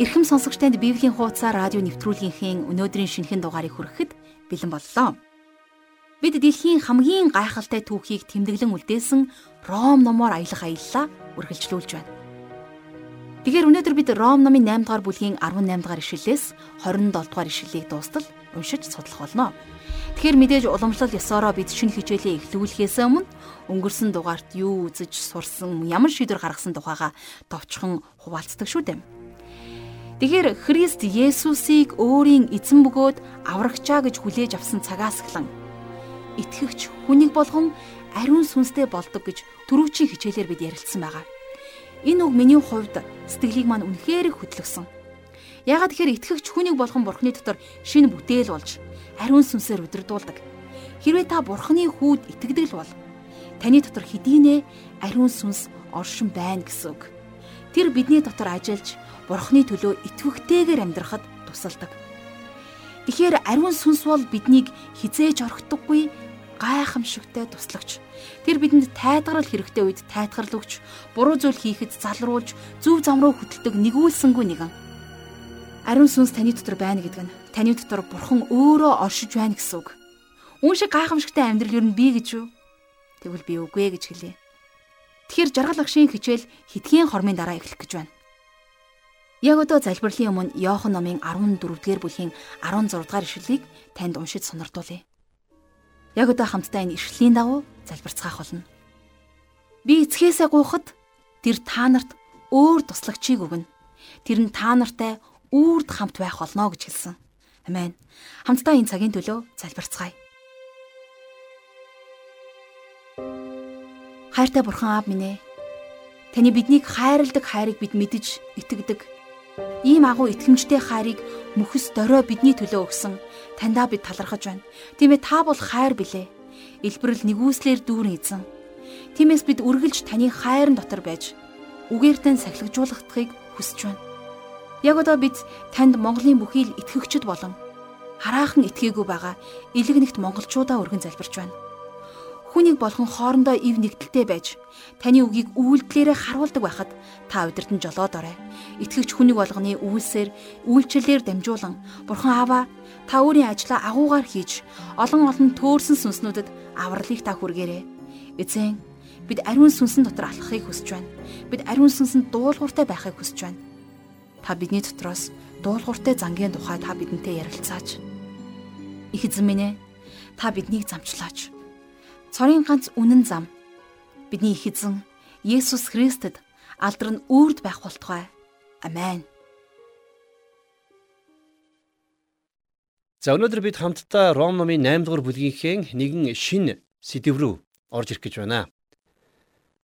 Ирхэм сонсогч танд Библийн хуудасаар радио нэвтрүүлгийнхээ өнөөдрийн шинэхэн дугаарыг хүрэхэд бэлэн боллоо. Бид дэлхийн хамгийн гайхалтай түүхийг тэмдэглэн үлдээсэн Ром номоор аялах аяллаа үргэлжлүүлж байна. Тэгэхээр өнөөдөр бид Ром номын 8 дугаар бүлгийн 18 дугаар ишлэлээс 27 дугаар ишлэлийг дуустал уншиж судлах болно. Тэгэхээр мэдээж уламжлал ёсороо бид шинэ хичээлээ эхлүүлэхээс өмнө өнгөрсөн дугаарт юу үзэж сурсан, ямар шийдвэр гаргасан тухайга товчхон хуваалцдаг шүү дээ. Тэгэхээр Христ Есүсийг өөрийн эзэн бөгөөд аврагчаа гэж хүлээж авсан цагаас эхлэн итгэгч хүнийг болгон ариун сүнстэй болдог гэж түрүүчийн хичээлээр бид ярилцсан байгаа. Энэ үг миний хувьд сэтгэлийг маань үнэхээр хөдлөсөн. Ягаад тэгэхээр итгэгч хүнийг болгон бурхны дотор шинэ бүтээл болж ариун сүнсээр удирдуулдаг. Хэрвээ та бурхны хүүд итгэдэг л бол таны дотор хэдийнэ ариун сүнс оршин байна гэсэн үг. Тэр бидний дотор ажиллаж Бурхны төлөө итвэхтэйгээр амьдрахад тусалдаг. Тэгэхээр ариун сүнс бол биднийг хизээж орхидоггүй гайхамшигтай туслагч. Тэр бидэнд тайтгарал хэрэгтэй үед тайтгарл өгч, буруу зүйл хийхэд залруулж, зөв зам руу хөтэлдэг нэгүүлсэнгүй нэгэн. Ариун сүнс таны дотор байна гэдэг нь таны дотор бурхан өөрөө оршиж байна гэсэн үг. Үүн шиг гайхамшигтай амьдрал юу би гэж юу? Тэгвэл би үгүй гэж хэлье. Тэгэхээр жаргал агшийн хичээл хитгэн хормын дараа эхлэх гэж байна. Яг одоо залбирлын өмнө Иохан номын 14-р бүлгийн 16 дугаар ишлэлийг танд уншиж сонирдуулъя. Яг одоо хамтдаа энэ ишлэлийн дагуу залбирцгаах болно. Би эцгээсээ гуйхад тэр та нарт өөр туслагчийг өгнө. Тэр нь та нартай үрд хамт байх болно гэж хэлсэн. Амен. Хамтдаа энэ цагийн төлөө залбирцгаая. Хайртай бурхан аав минь ээ. Таны биднийг хайрладаг хайрыг бид мэдэж итгэдэг Ийм агуу итгэмжтэй хайрыг мөхс дорой бидний төлөө өгсөн таньдаа бид талархаж байна. Тийм ээ та бол хайр билээ. Илбэрэл нэгүслэр дүүрэн эзэн. Тиймээс бид үргэлж таны хайрын дотор байж үгээртэн сахилгажуулахдахыг хүсэж байна. Яг одоо бид танд Монголын бүхий л итгэгчд болон хараахан итгээгүй байгаа элэг нэгт монголчуудаа өргөн залбирч байна хүнийг болгон хоорондоо ив нэгдэлтэй байж таны үгийг үйлдэлээрээ харуулдаг байхад та удирдан жолоод орой. Итгэгч хүнийг болгоны үйлсээр үйлчлэлээр дамжуулан Бурхан Аава та өөрийн ажлаа агуугаар хийж олон олон төөрсөн сүнснүүдэд авралыг та хүргээрэй. Эзэн бид ариун сүнсэн дотор алхахыг хүсэж байна. Бид ариун сүнсэнд дуулууртай байхыг хүсэж байна. Та бидний дотроос дуулууртай зангийн тухай та бидэнтэй ярилцаач. Их эзэн минь ээ та биднийг замчлаач цорын ганц үнэн зам бидний их эзэн Есүс Христэд алдар нь үрд байх болтугай. Амен. За өнөөдөр бид хамтдаа Ром номын 8 дугаар бүлгийнхээ нэгэн шин сэдв рүү орж ирэх гэж байна.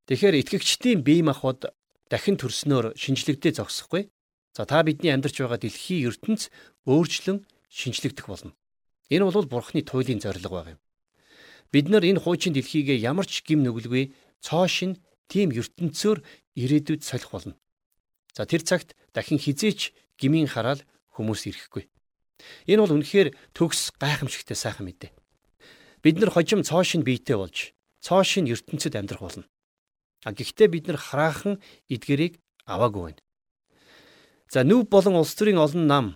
Тэгэхээр итгэгчдийн бие махбод дахин төрснөөр шинжлэгдээ зогсохгүй. За та бидний амьдарч байгаа дэлхийн ертөнц өөрчлөн шинжлэгдэх болно. Энэ бол Бурхны туйлын зорилго байна. Бид нар энэ хуучин дэлхийгээ ямар ч гим нүгэлгүй цоо шин тийм ертөнцөөр ирээдүйд солих болно. За тэр цагт дахин хизээч гмийн хараал хүмүүс ирэхгүй. Энэ бол үнэхээр төгс гайхамшигтай сайхан мэдээ. Бид нар хожим цоо шин биетэй болж цоо шин ертөнцид амьдрах болно. А гэхдээ бид нар хараахан эдгэрийг аваагүй байна. За нүв болон улс төрийн олон нам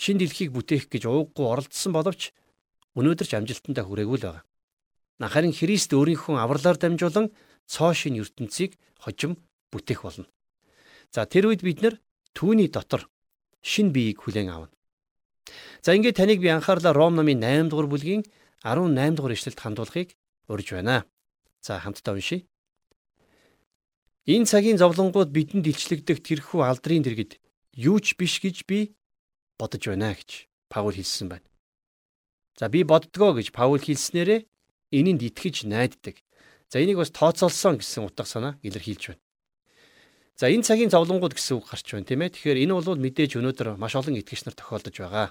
шин дэлхийг бүтээх гэж ууггүй оролдсон боловч өнөөдөр ч амжилтандаа хүрээгүй л байгаа. Харин Христ өөрийнхөө авралаар дамжуулан цоо шин ертөнцийг хожим бүтээх болно. За тэр үед бид нар түүний дотор шин биеийг хүлээн авна. За ингээд таныг би анхаарлаа Ром номын 8 дугаар бүлгийн 18 дугаар ишлэлд хандуулахыг урьж байна. За хамтдаа уншийе. Энэ цагийн зовлонгууд бидэнд илчлэгдэх тэрхүү алдрын дэргэд юу ч биш гэж би бодож байна гэж Паул хэлсэн байна. За би боддгоо гэж Паул хэлснээрээ энэнд итгэж найддаг. За энийг бас тооцоолсон гэсэн утга санаа илэрхийлж байна. За энэ цагийн зовлонгууд гэсэн үг гарч байна тийм ээ. Тэгэхээр энэ бол мэдээж өнөөдөр маш олон итгэгч нар тохиолдож байгаа.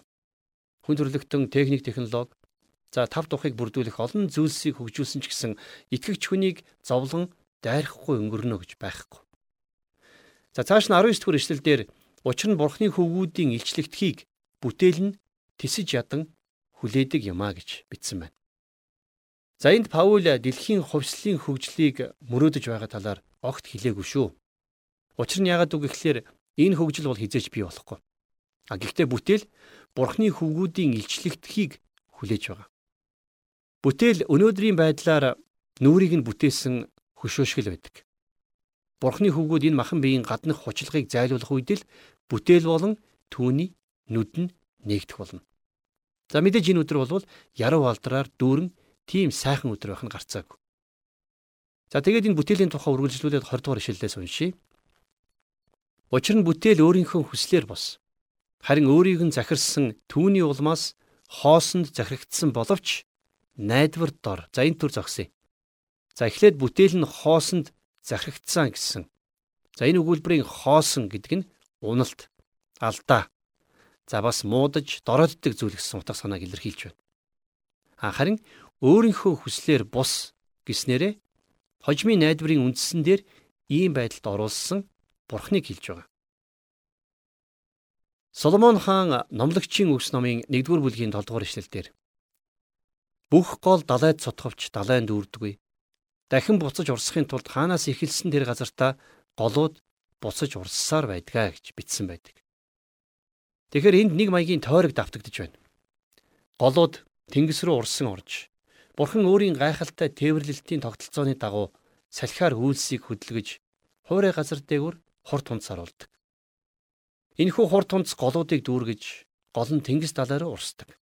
Хүн төрөлхтөн техник технологи за тав тухыг бүрдүүлэх олон зүйлсийг хөгжүүлсэн ч гэсэн итгэгч хүнийг зовлон дайрахгүй өнгөрнө гэж байхгүй. За цааш нь 19 дэх эшлэлдэр учир нь бурхны хөвгүүдийн илчлэгдэхийг бүтээл нь тисэж ядан хүлээдэг юмаа гэж бичсэн байна. За энд Паул дэлхийн хувьслын хөгжлийг мөрөөдөж байгаа талаар огт хэлээгүй шүү. Учир нь яагаад үг гэхээр Энэ хөгжил бол хизээч бий болохгүй. А гэхдээ бүтээл Бурхны хөвгүүдийн илчлэгдэхийг хүлээж байгаа. Бүтээл өнөөдрийн байдлаар нүрийг нь бүтээсэн хөшөөшгөл байдаг. Бурхны хөвгүүд энэ махан биеийн гаднах хучлагыг зайлуулах үед л бүтээл болон түүний нүд нь нэгдэх болно. За мэдээж энэ өдөр бол яруу алдраар дүүрэн тийм сайхан өдөр байх нь гарцаагүй. За тэгээд энэ бүтээлийн тухай үргэлжлүүлээд 20 дугаар ишлэлээс уншийе. Учир нь бүтээл өөрийнхөө хүслээр бос. Харин өөрийг нь захирсан түүний улмаас хоосонд захирагдсан боловч найдвар дор. За энэ төр зогсъё. За эхлээд бүтээл нь хоосонд захирагдсан гэсэн. За энэ өгүүлбэрийн хоосон гэдэг нь уналт, алдаа, За бас муудаж дорооддаг зүйл гэсэн утга санааг илэрхийлж байна. А харин өөрийнхөө хүслээр бус гэснээрээ хожмын найдварын үндсэн дээр ийм байдалд оруулсан бурхныг хэлж байгаа. Соломон хаан номлогчийн үгс номын 1-р бүлгийн 7-р эшлэлдэр бүх гол далайд сотховч далайнд үрдэггүй. Дахин буцаж урсахын тулд хаанаас эхэлсэн тэр газартаа голууд буцаж урссаар байдгаа гэж бичсэн байдаг. Тэгэхээр энд нэг маягийн тойрог давтагдж байна. Голууд тэнгис рүү урсан орж Бурхан өөрийн гайхалтай тээвэрлэлтийн тогтолцооны дагуу салхиар үйлсийг хөдөлгөж хуурай газар дээгүр хурд тунцаар болдог. Энэхүү хурд тунц голуудыг дүүргэж гол нь тэнгис далай руу урсдаг.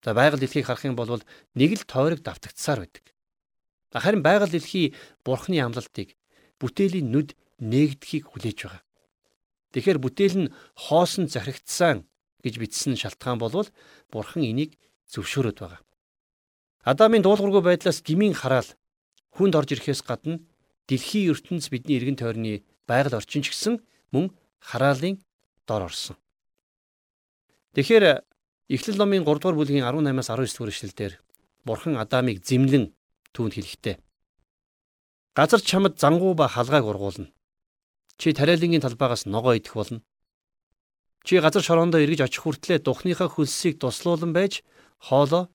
За байгаль дэлхийг харах юм бол нэг л тойрог давтагдсаар байдаг. Харин байгаль дэлхий бурхны амлалтыг бүтээлийн нүд нээгдэхийг хүлээж байгаа. Тэгэхээр бүтээл нь хоосон захирагдсан гэж бичсэн шалтгаан болвол бурхан энийг зөвшөөрöd байгаа. Адамын дуулуургүй байдлаас гмийн хараал хүнд орж ирэхээс гадна дэлхийн ертөнц бидний эргэн тойрны байгаль орчин ч гэсэн мөн хараалын дор орсон. Тэгэхээр Эхлэл номын 3 дугаар бүлгийн 18-аас 19 дугаар эшлэлдэр Бурхан Адамыг зэмлэн түүнд хэлэхдээ Газар чамд зангуу ба халгааг ургуулна. Чи тариалангийн талбайгаас ногоо идэх болно. Чи газар шороондоо эргэж очих хүртлээр духныхаа хөлсийг дуслуулан байж хоолоо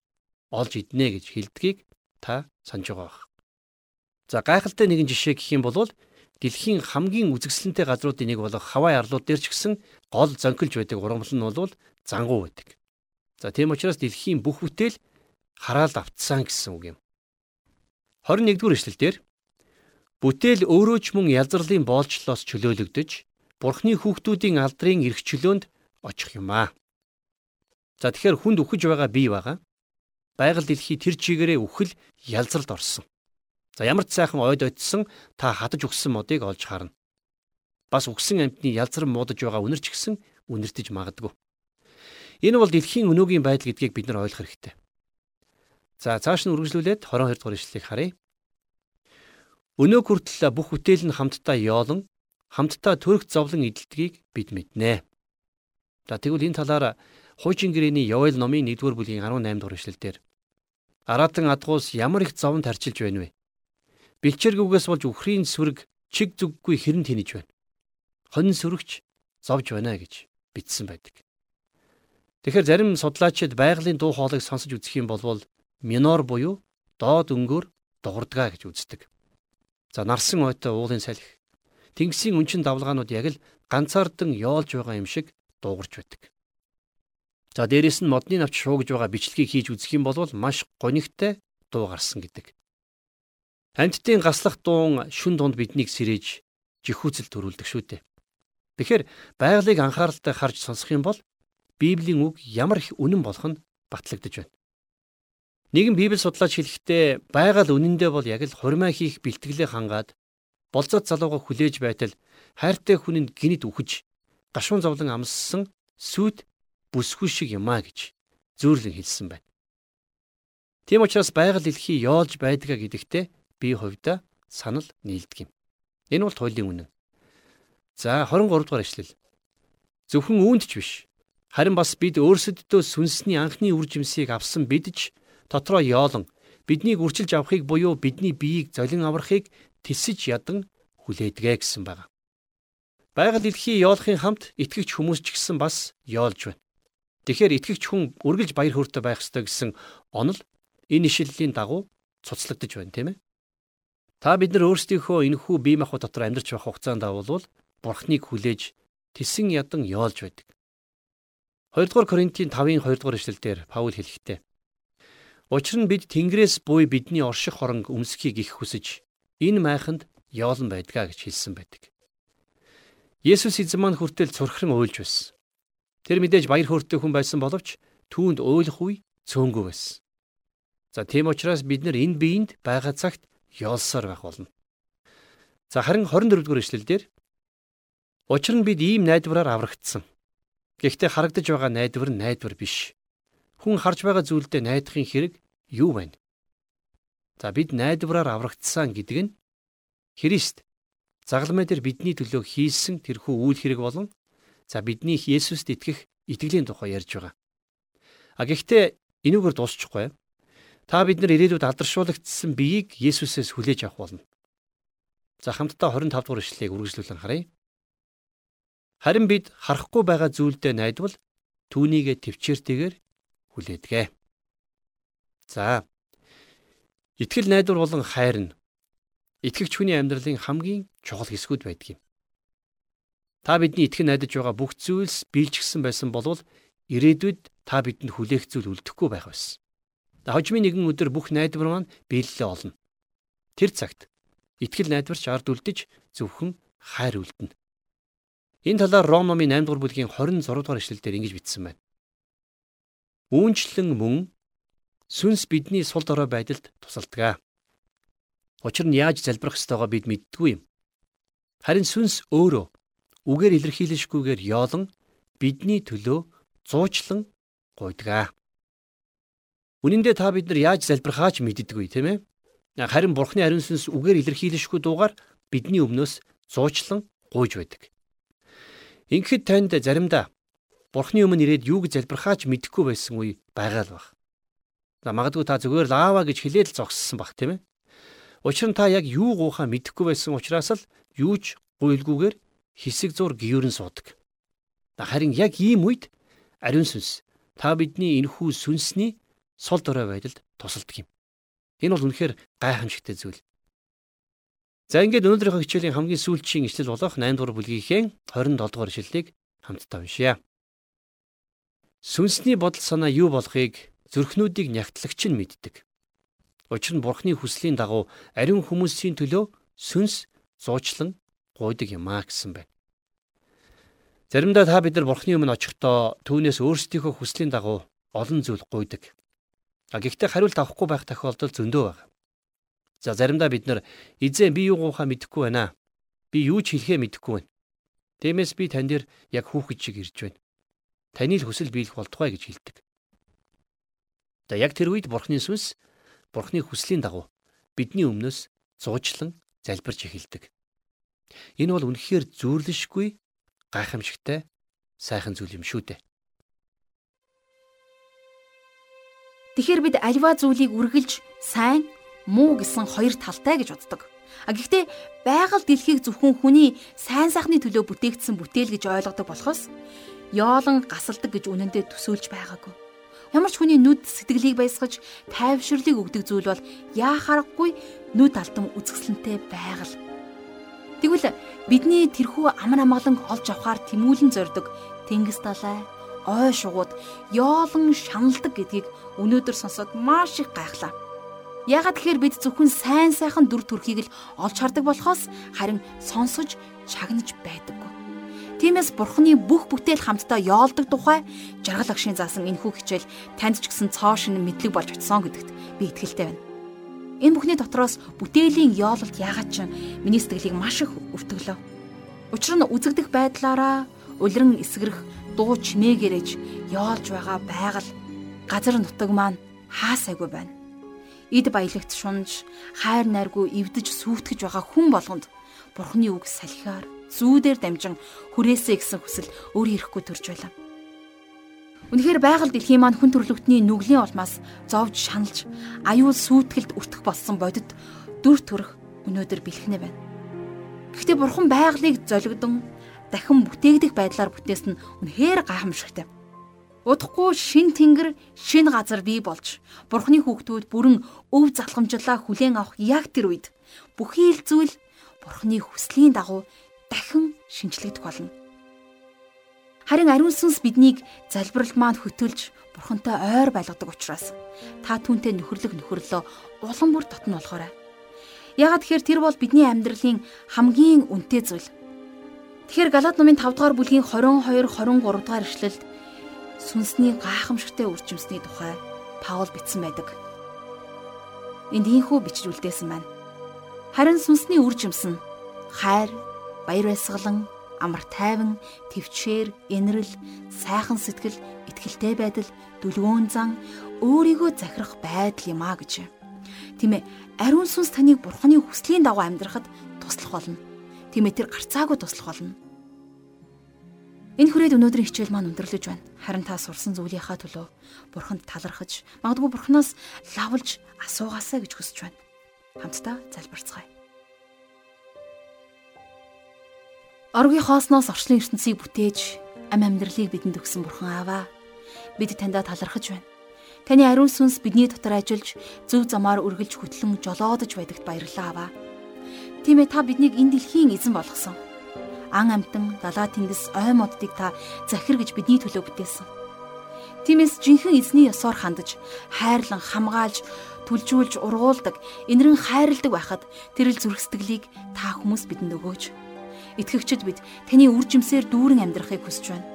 олж иднэ гэж хэлдгийг та санаж байгаа бах. За гайхалтай нэгэн жишээ гэх юм бол дэлхийн хамгийн үзэсгэлэнтэй газруудын нэг болох Хавай арлууд дээр ч гэсэн гол зонкилж байдаг ургамал нь бол зангуу байдаг. За тийм учраас дэлхийн бүх бүтээл хараалд автсан гэсэн үг юм. 21-р эшлэлдэр Бүтээл өөрөө ч мөн язралын боолчлоос чөлөөлөгдөж Бурхны хүүхдүүдийн алдрын эрх чөлөөнд очих юм аа. За тэгэхээр хүнд үхэж байгаа бий байгаа. Байгаль дэлхий тэр чигээрээ үхэл ялзралд орсон. За ямар ч сайхан ойд очсон та хатаж өгсөн модыг олж харна. Бас үгсэн амьтны ялзран муудаж байгаа үнэр ч гэсэн үнэртэж магадгүй. Энэ бол дэлхийн өнөөгийн байдал гэдгийг бид нар ойлгох хэрэгтэй. За цааш нь үргэлжлүүлээд 22 дугаар ишлэлийг харъя. Өнөө хүртэл бүх бүтээл нь хамтдаа яолон хамтдаа төрөх зовлон эдэлдгийг бид мэднэ. За тэгвэл энэ талаар хуучин гэрээний Явайл номын 1-р бүлгийн 18 дугаар эшлэлдэр Аратан адгуус ямар их зовон тарчилж байна вэ? Бэлчээргүйгээс болж үхрийн сүрэг чиг зүггүй хэрэн тэнэж байна. Хонин сүрэгч зовж байна гэж бичсэн байдаг. Тэгэхээр зарим судлаачид байгалийн дуу хоолойг сонсож үзэх юм бол минор буюу доод өнгөөр дуурдгаа гэж үздэг. За нарсан ойтой уулын салхи. Тэнгисийн үнчин давлгаанууд яг л ганцаардан яолж байгаа юм шиг дуугарч байдаг. За дээрэс нь модны навч шуугж байгаа бичлэгийг хийж үзэх юм бол маш гонигтай дуу гарсан гэдэг. Амьтдын гаслах дуун шүн дунд биднийг сэрэж жихүүцэл төрүүлдэг шүү дээ. Тэгэхээр байгалыг анхааралтай харж сонсох юм бол Библийн үг ямар их үнэн болох нь батлагдж байна. Нэгэн Библи судлаач хэлэхдээ байгаль үнэндээ бол яг л хурмаа хийх бэлтгэлээ хангаад болцоод залууга хүлээж байтал хайртай хүнинд гинэд үхэж гашуун зовлон амссан сүд бүсгүй шиг юмаа гэж зөөрлөн хэлсэн байна. Тийм учраас байгаль дэлхий яолж байдгаа гэдэгтээ би хувьдаа санал нийлдэг юм. Энэ бол туйлын үнэн. За 23 дугаар эшлэл. Зөвхөн үүнд ч биш. Харин бас бид өөрсөддөө сүнсний анхны үр жимсийг авсан бид ч дотроо яолон биднийг үрчилж авахыг буюу бидний биеийг золин аврахыг тэлсэж ядан хүлээдгээ гэсэн байна. Байгаль дэлхий яолохын хамт итгэгч хүмүүс ч гэсэн бас яолж байна. Тэгэхээр итгэгч хүн үргэлж баяр хөөртэй байх ёстой гэсэн онол энэ ишлэлийн дагуу цуцлагдж байна тийм ээ. Та бид нар өөрсдийнхөө энэхүү бие махбод дотор амьдарч байх хугацаанд бол бурхныг хүлээж тесэн ядан яолж байдаг. 2 дугаар Коринтын 5-ын 2 дугаар эшлэлдэр Паул хэлэхдээ Учир нь бид Тэнгэрээс буй бидний орших хоронг өмсөхийг их хүсэж энэ майханд яолон байдгаа гэж хэлсэн байдаг. Есүс эзэн маань хүртэл цурхран уйлж байсан. Тэр мэдээж баяр хөөртэй хүн байсан боловч түүнд уйлах үе цөөнгүй байсан. За тийм учраас бид нар энэ биеинд байгаа цагт ёолсоор байх болно. За харин 24 дугаар эшлэлдэр Учир нь бид ийм найдвараар аврагдсан. Гэхдээ харагдаж байгаа найдвар нь найдвар биш. Хүн харж байгаа зүйлдээ найдахын хэрэг юу байна? За бид найдвараар аврагдсан гэдэг нь Христ загалмай дээр бидний төлөө хийсэн тэрхүү үйл хэрэг болон за бидний Есүст итгэх итгэлийн тухай ярьж байгаа. А гэхдээ энүүгээр дуусчихгүй. Та бид нар ирээдүйд алдаршуулагдсан биеийг Есүсээс хүлээж авах болно. За хамтдаа 25 дугаар ишлэгийг үргэлжлүүлэн харъя. Харин бид харахгүй байгаа зүйлдээ найдвал түүнийгэ төвчээртэйгээр хүлээдгээ. За. Итгэл найдвар болон хайр нь итгэгч хүний амьдралын хамгийн чухал хэсгүүд байдаг юм. Та бидний итгэн найдаж байгаа бүх зүйлс биелжгсэн байсан болвол ирээдүйд та бидэнд хүлээх зүйл үлдэхгүй байх байсан. Хожмын нэгэн өдөр бүх найдвар маань биелэлээ олно. Тэр цагт итгэл найдварч ард үлдэж зөвхөн хайр үлдэнэ. Энэ талаар Ром номын 8 дугаар бүлгийн 26 дугаар эшлэлдэр ингэж бичсэн байна. Үүнчлэн мөн сүнс бидний сул дорой байдалд тусалдаг. Учир нь яаж залбирах ёстойгоо бид мэддгүй юм. Харин сүнс өөрөө үгээр илэрхийлэшгүйгээр яолон бидний төлөө зуучлан гуйдаг. Үнэн дээр та бид нар яаж залбирхаач мэддэггүй тийм ээ. Харин Бурхны ариун сүнс үгээр илэрхийлэшгүй дуугаар бидний өмнөөс зуучлан гуйж байдаг. Ингээд танд заримдаа Бурхны өмнө ирээд юу гэж залбирхаач мэдэхгүй байсан үе байгаа л баг. За магадгүй та зүгээр лава гэж хэлээд л зогссон баг тийм ээ. Учир нь та яг юу гуйхаа мэдэхгүй байсан учраас л юуч гуйлгүйгээр хэсэг зур гүйрэн суудаг. Харин яг ийм үед ариун сүнс та бидний энэхүү сүнсний сул дорой байдалд тусалдаг юм. Энэ бол үнэхээр гайхамшигтай зүйл. За ингээд өнөөдрийнхөө хичээлийн хамгийн сүүлчийн ишлэл болох 8 дугаар бүлгийнхээ 27 дугаар ишлэлийг хамтдаа уншъя. Сүнсний бодол санаа юу болохыг зүрхнүүдийг нягтлагч нь мэддэг. Учир нь Бурхны хүслийн дагуу ариун хүмүүсийн төлөө сүнс зуучлан гуйдаг юмаа гэсэн байна. Заримдаа та бид нар Бурхны өмнө очихдоо түүнээс өөрсдийнхөө хүслийн дагуу олон зүйл гуйдаг. А гэхдээ хариулт авахгүй байх тохиолдол зөндөө байна. За заримдаа бид нар эзэн би юу гуйхаа мэдэхгүй байна. Би юу ч хэлэхээ мэдэхгүй байна. Тиймээс би тань дээр яг хүүхэд шиг ирж байна таны л хүсэл биелэх болтугай гэж хэлдэг. За яг тэр үед Бурхны сүнс Бурхны хүслийн дагуу бидний өмнөөс зуучлан залбирч эхэлдэг. Энэ бол үнэхээр зүйрлэшгүй гайхамшигтай сайхан зүйл юм шүү дээ. Тэгэхээр бид альва зүйлийг үргэлж сайн, муу гэсэн хоёр талтай гэж боддог. А гэхдээ байгаль дэлхийг зөвхөн хүний сайн сайхны төлөө бүтээгдсэн бүтээл гэж ойлгодог болохоос яолон гасалдаг гэж үнэндээ төсөөлж байгаагүй. Ямар ч хүний нүд сэтгэлийг баясгаж тайвширлыг өгдөг зүйл бол яахаарахгүй нүд алтан үзэсгэлэнтэй байгаль. Тэгвэл бидний тэрхүү амар амгалан олж авахар тэмүүлэн зордог тэнгис далай, ой шугууд яолон шаналдаг гэдгийг өнөөдөр сонсоод маш их гайхлаа. Яагаад тэгэхээр бид зөвхөн сайн сайхан дүр төрхийг л олж хардаг болохоос харин сонсож чагнаж байдаггүй. Тиймээс Бурхны бүх бүтээл хамтдаа яолдог тухай жаргал агшийн заасан энэхүү хичээл танд ч гэсэн цоо шин мэдлэг болж очсон гэдэгт би итгэлтэй байна. Энэ бүхний дотроос бүтээлийн яололт яагаад ч миний сэтгэлийг маш их өвтгөлөө. Учир нь үзэгдэх байдлаараа улиран эсгэрэх дуу чимээгэрэж яолж байгаа байгаль газар нутаг маань хаасайгүй байна. Эд баялагт шунж, хайр найргүй эвдэж сүвтгэж байгаа хүн болгонд Бурхны үг салхиар зүүдээр дамжин хүрээсэй гэсэн хүсэл өөрөө ирэхгүй төрж байлаа. Үнэхээр байгаль дэлхийн маань хүн төрлөختний нүглийн улмаас зовж шаналж аюул сүйтгэлд өртөх болсон бодит дүр төрх өнөөдөр бэлхнэ байна. Гэхдээ бурхан байгалыг золигдон дахин бүтээгдэх байдлаар бүтээсэн нь үнэхээр гайхамшигтай. Удахгүй шин тэнгэр, шин газар бий болж бурхны хүүхдүүд бүрэн өв залхамжлаа хүлээн авах яг тэр үед бүхий л зүйл бурхны хүслийн дагуу дахин шинчлэгдэх болно. Харин ариун сүнс биднийг залбирал маань хөтөлж бурхантай ойр байлгадаг учраас та түүнтэй нөхөрлөг нөхөрлөө улам бүр дотн болохоорой. Яагаад тэгэхээр тэр бол бидний амьдралын хамгийн үнэтэй зүйл. Тэгэхээр Галаад номын 5 дугаар бүлгийн 22 23 дугаар эшлэлд сүнсний гайхамшигтай үржимсний тухай Паул бичсэн байдаг. Энд ийхүү бичиж үлдээсэн байна. Харин сүнсний үржимс нь хайр, баяр баясгалан, амар тайван, төвчээр, инрэл, сайхан сэтгэл, итгэлтэй байдал, дүлгөөн зан, өөрийгөө захирах байдал юм а гэж. Тийм ээ, ариун сүнс таныг бурханы хүслийн дагуу амьдрахад туслах болно. Тийм ээ, тэр гарцаагүй туслах болно. Энэ хүрээд өнөөдрийн хичээл маань өндөрлөж байна. Харин та сурсан зүйлийнхаа төлөө бурханд талархаж, магадгүй бурханаас лавлж асуугаасаа гэж хүсэж байна. Хамтдаа залбирцгаая. Оргийн хоосноос орчлын ертөнцийг бүтээж ам амьдралыг бидэнд өгсөн бурхан ааваа. Бид таньда талархаж байна. Таны ариун сүнс бидний дотор ажиллаж зөв замаар үргэлж хөтлөн жолоодож байдагт баярлалаа аваа. Тийм ээ та биднийг энэ дэлхийн эзэн болгосон. Ан амтан, далаа тэнгис, ой моддыг та захир гэж бидний төлөө бүтээсэн. Тиймээс жинхэнэ эзний ёсоор хандаж, хайрлан хамгаалж, түлжүүлж ургуулдаг, инэрэн хайрладаг байхад тэрэл зүрх сэтгэлийг та хүмүүс бидэнд өгөөч Итгэгчид бид таны үр жимсээр дүүрэн амьдрахыг хүсэж байна.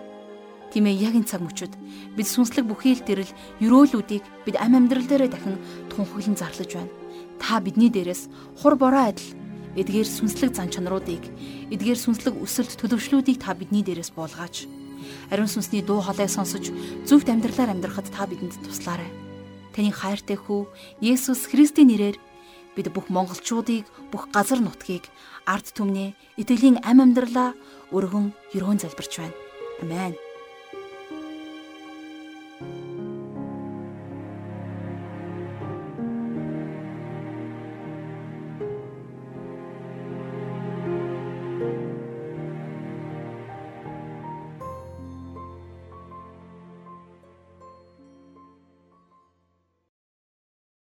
Тийм ээ яг энэ цаг мөчид бид сүнслэг бүхий л төрөл өрөөлүүдийг бид ам амьдрал дээрээ дахин тунхаглан зарлаж байна. Та бидний дээрээс хур бороо адил эдгээр сүнслэг зан чанаруудыг эдгээр сүнслэг өсөлт төлөвшлүүдийг та бидний дээрээс буулгаач. Ариун сүнсний дуу хоолойг сонсож зөвхт амьдралаар амьдрахад та бидэнд туслаарай. Таны хайртай хүү Есүс Христийн нэрээр бид бүх монголчуудыг бүх газар нутгийг ард түмний итгэлийн ам амьдралаа өргөн ерөөн залбирч байна. Амен.